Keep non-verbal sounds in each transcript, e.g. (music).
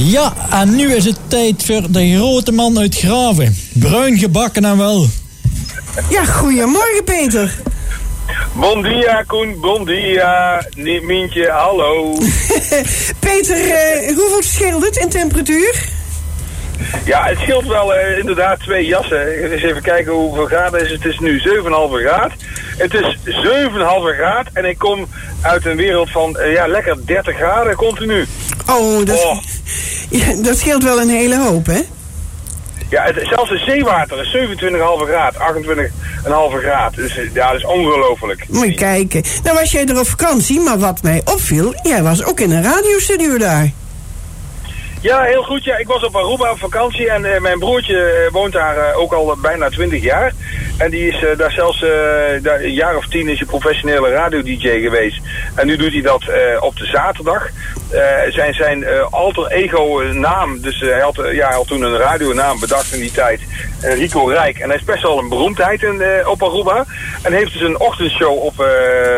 Ja, en nu is het tijd voor de grote man uit Graven. Bruin gebakken en wel. Ja, goedemorgen Peter. Bon dia, Koen. Bon dia. Mientje, hallo. (laughs) Peter, eh, hoeveel scheelt het in temperatuur? Ja, het scheelt wel eh, inderdaad twee jassen. Eens even kijken hoeveel graden is het. Het is nu 7,5 graad. Het is 7,5 graad en ik kom uit een wereld van eh, ja, lekker 30 graden continu. Oh, dat, Oh. ja, dat scheelt wel een hele hoop, hè? Ja, het, zelfs het zeewater is 27,5 graad, 28,5 graad. Dus eh, ja, dat is ongelooflijk. Moet je kijken. Nou was jij er op vakantie, maar wat mij opviel, jij was ook in een radiostudio daar. Ja, heel goed. Ja, ik was op Aruba op vakantie en eh, mijn broertje eh, woont daar eh, ook al bijna 20 jaar. En die is daar zelfs daar een jaar of tien is hij professionele radio-dj geweest. En nu doet hij dat op de zaterdag. Eh, zijn zijn eh, alter ego eh, naam, dus hij, had, ja, had toen een radionaam bedacht in die tijd, Rico Rijk. En hij is best wel een beroemdheid in, op Aruba. En heeft dus een ochtendshow op,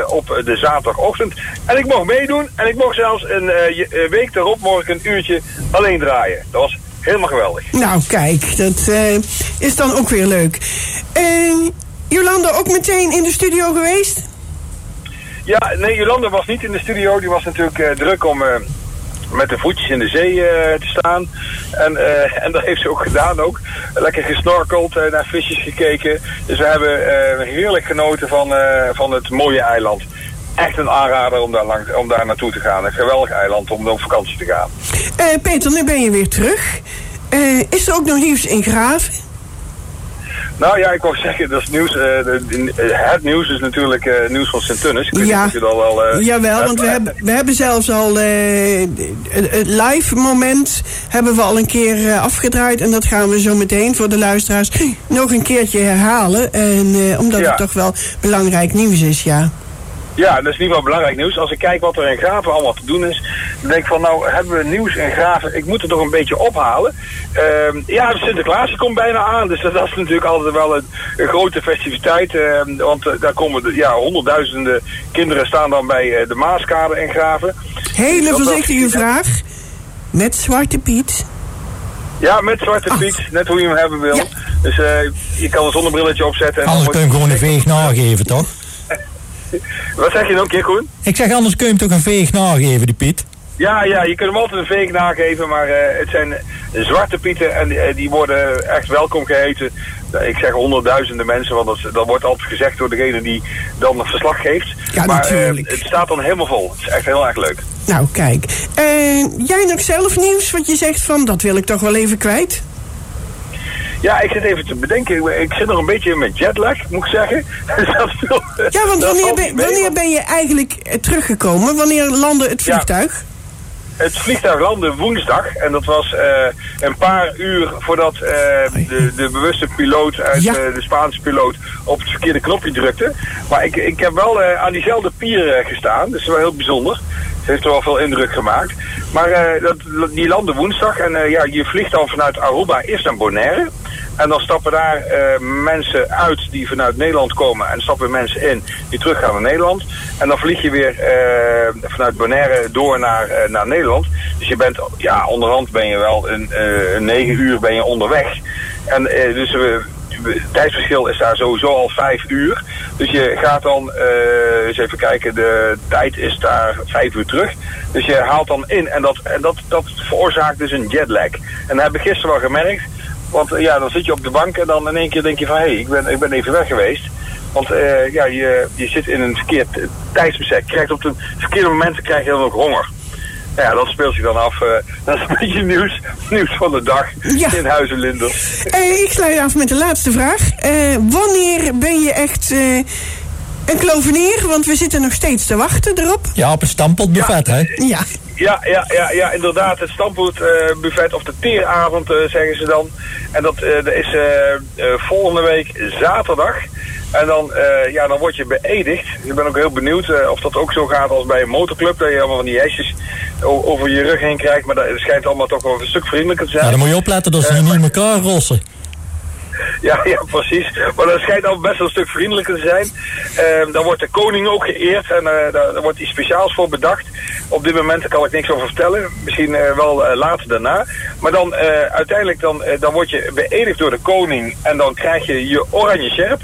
op de zaterdagochtend. En ik mocht meedoen en ik mocht zelfs een week daarop ik een uurtje alleen draaien. Dat was helemaal geweldig. Nou, kijk, dat is dan ook weer leuk. Eh, Jolanda ook meteen in de studio geweest? Ja, nee, Jolanda was niet in de studio. Die was natuurlijk eh, druk om eh, met de voetjes in de zee eh, te staan. En, en dat heeft ze ook gedaan ook. Lekker gesnorkeld, naar visjes gekeken. Dus we hebben heerlijk genoten van, van het mooie eiland. Echt een aanrader om daar, lang, om daar naartoe te gaan. Een geweldig eiland om op vakantie te gaan. Peter, nu ben je weer terug. Is er ook nog nieuws in Graven? Nou ja, ik wou zeggen, dat is nieuws. eh, het nieuws is natuurlijk eh, nieuws van Sint-Tunis. Ja. niet al... eh, Jawel, want we hebben, we hebben zelfs al het live moment hebben we al een keer afgedraaid. En dat gaan we zo meteen voor de luisteraars nog een keertje herhalen. En, omdat Ja. het toch wel belangrijk nieuws is, ja. Ja, dat is in ieder geval belangrijk nieuws. Als ik kijk wat er in Graven allemaal te doen is, dan denk ik van nou hebben we nieuws in Graven. Ik moet het toch een beetje ophalen. Ehm, ja, Sinterklaas komt bijna aan, dus dat, is natuurlijk altijd wel een, een grote festiviteit. ehm, want eh, daar komen de, ja, honderdduizenden kinderen staan dan bij eh, de Maaskade in Graven. Hele dat- voorzichtige vraag. Met Zwarte Piet. Ja, met Zwarte Piet, net hoe je hem hebben wil. Ja. Dus eh, je kan een zonnebrilletje opzetten. En kun je hem gewoon een veeg nageven, toch? Wat zeg je nog een keer, Koen? Ik zeg, anders kun je hem toch een veeg nageven, die Piet. Ja, ja, je kunt hem altijd een veeg nageven, maar eh, het zijn eh, zwarte pieten en eh, die worden echt welkom geheten. Nou, Ik zeg honderdduizenden mensen, want dat, dat wordt altijd gezegd door degene die dan het verslag geeft. Ja, maar eh, het staat dan helemaal vol. Het is echt heel erg leuk. Nou, kijk. Eh, jij nog zelf nieuws wat je zegt van dat wil ik toch wel even kwijt? Ja, ik zit even te bedenken. Ik- zit nog een beetje met jetlag, moet ik zeggen. (laughs) Dat Ja, want wanneer ben, wanneer je eigenlijk eh, teruggekomen? Wanneer landde het Ja. vliegtuig? Het vliegtuig landde woensdag en dat was eh, een paar uur voordat eh, de, de bewuste piloot uit Ja. de Spaanse piloot op het verkeerde knopje drukte. Maar ik, ik heb wel aan diezelfde pier gestaan, dus dat is wel heel bijzonder. Het heeft er wel veel indruk gemaakt. Maar dat, die landde woensdag en ja, je vliegt dan vanuit Aruba eerst naar Bonaire. En dan stappen daar eh, mensen uit die vanuit Nederland komen en stappen mensen in die teruggaan naar Nederland. En dan vlieg je weer eh, vanuit Bonaire door naar, eh, naar Nederland. Dus je bent, ja, onderhand ben je wel een, negen uur ben je onderweg. En dus we, het tijdsverschil is daar sowieso al vijf uur. Dus je gaat dan, eens even kijken, de tijd is daar vijf uur terug. Dus je haalt dan in en dat, en dat, dat veroorzaakt dus een jetlag. En dat heb ik gisteren wel gemerkt. Want eh, ja, dan zit je op de bank en dan in één keer denk je van... hé, hey, ik, ben, ik ben even weg geweest. Want eh, ja, je, je zit in een verkeerd tijdsbestek. Je krijgt op de verkeerde momenten krijg je dan ook honger. Nou ja, dat speelt zich dan af. eh, (laughs) dat is een beetje nieuws, nieuws van de dag Ja. in Huizen Linders. (laughs) Ik sluit af met de laatste vraag. Eh, wanneer ben je echt eh, een klovenier? Want we zitten nog steeds te wachten erop. Ja, op een stampotbuffet, hè? Ja. Ja, ja, ja, ja, inderdaad. Het stamppotbuffet of de teeravond eh, zeggen ze dan. En dat, eh, dat is eh, eh, volgende week zaterdag. En dan, eh, ja, dan word je beëdigd. Ik ben ook heel benieuwd eh, of dat ook zo gaat als bij een motorclub. Dat je allemaal van die hesjes over je rug heen krijgt. Maar dat schijnt allemaal toch wel een stuk vriendelijker te zijn. Ja, dan moet je opletten dat ze niet in elkaar rossen. (laughs) Ja, ja, precies. Maar dat schijnt al best wel een stuk vriendelijker te zijn. Ehm, dan wordt de koning ook geëerd en eh, daar, wordt iets speciaals voor bedacht. Op dit moment kan ik niks over vertellen. Misschien eh, wel eh, later daarna. Maar dan uiteindelijk dan, dan word je beëdigd door de koning en dan krijg je je oranje sjerp.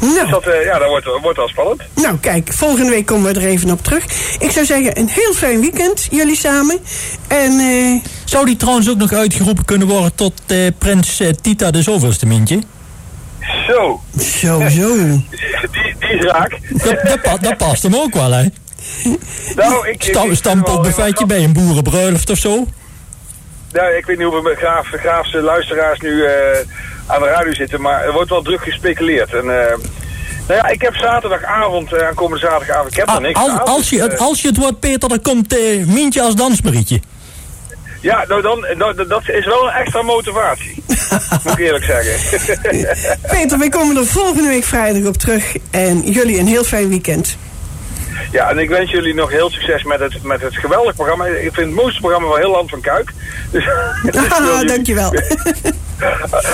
Dus Nou, dat, eh, ja, dat wordt, wordt wel spannend. nou, kijk, volgende week komen we er even op terug. Ik zou zeggen, een heel fijn weekend, jullie samen. En eh, Zou die trouwens ook nog uitgeroepen kunnen worden tot eh, prins eh, Tita de zoveelste, Mintje? Zo, zo, zo. (laughs) die, die is raak. Dat, dat, pa- dat past hem ook wel, hè? Nou, ik, ik, Stam, ik- Stamppotbuffetje bij een boerenbruiloft of zo? Nou, ik weet niet hoeveel graaf, graafse luisteraars nu eh, aan de radio zitten, maar er wordt wel druk gespeculeerd. En, eh, nou ja, ik heb zaterdagavond, eh, aankomende zaterdagavond, ik heb nog Ah, niks als, aan, als, je, dus, het- als je het wordt, Peter, dan komt Mintje als dansmarietje. Ja, nou dan, nou, dat is wel een extra motivatie. (laughs) moet ik eerlijk zeggen. (laughs) Peter, wij komen er volgende week vrijdag op terug. En jullie een heel fijn weekend. ja, en ik wens jullie nog heel succes met het, met het geweldig programma. Ik vind het mooiste programma van heel Land van Kuik. (laughs) Dus, dus jullie- dankjewel.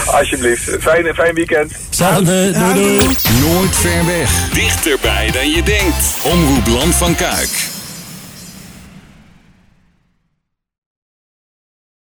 Alsjeblieft. Fijn, fijn weekend. Hetzelfde, doei doei. Nooit ver weg. Dichterbij dan je denkt. Omroep Land van Kuik.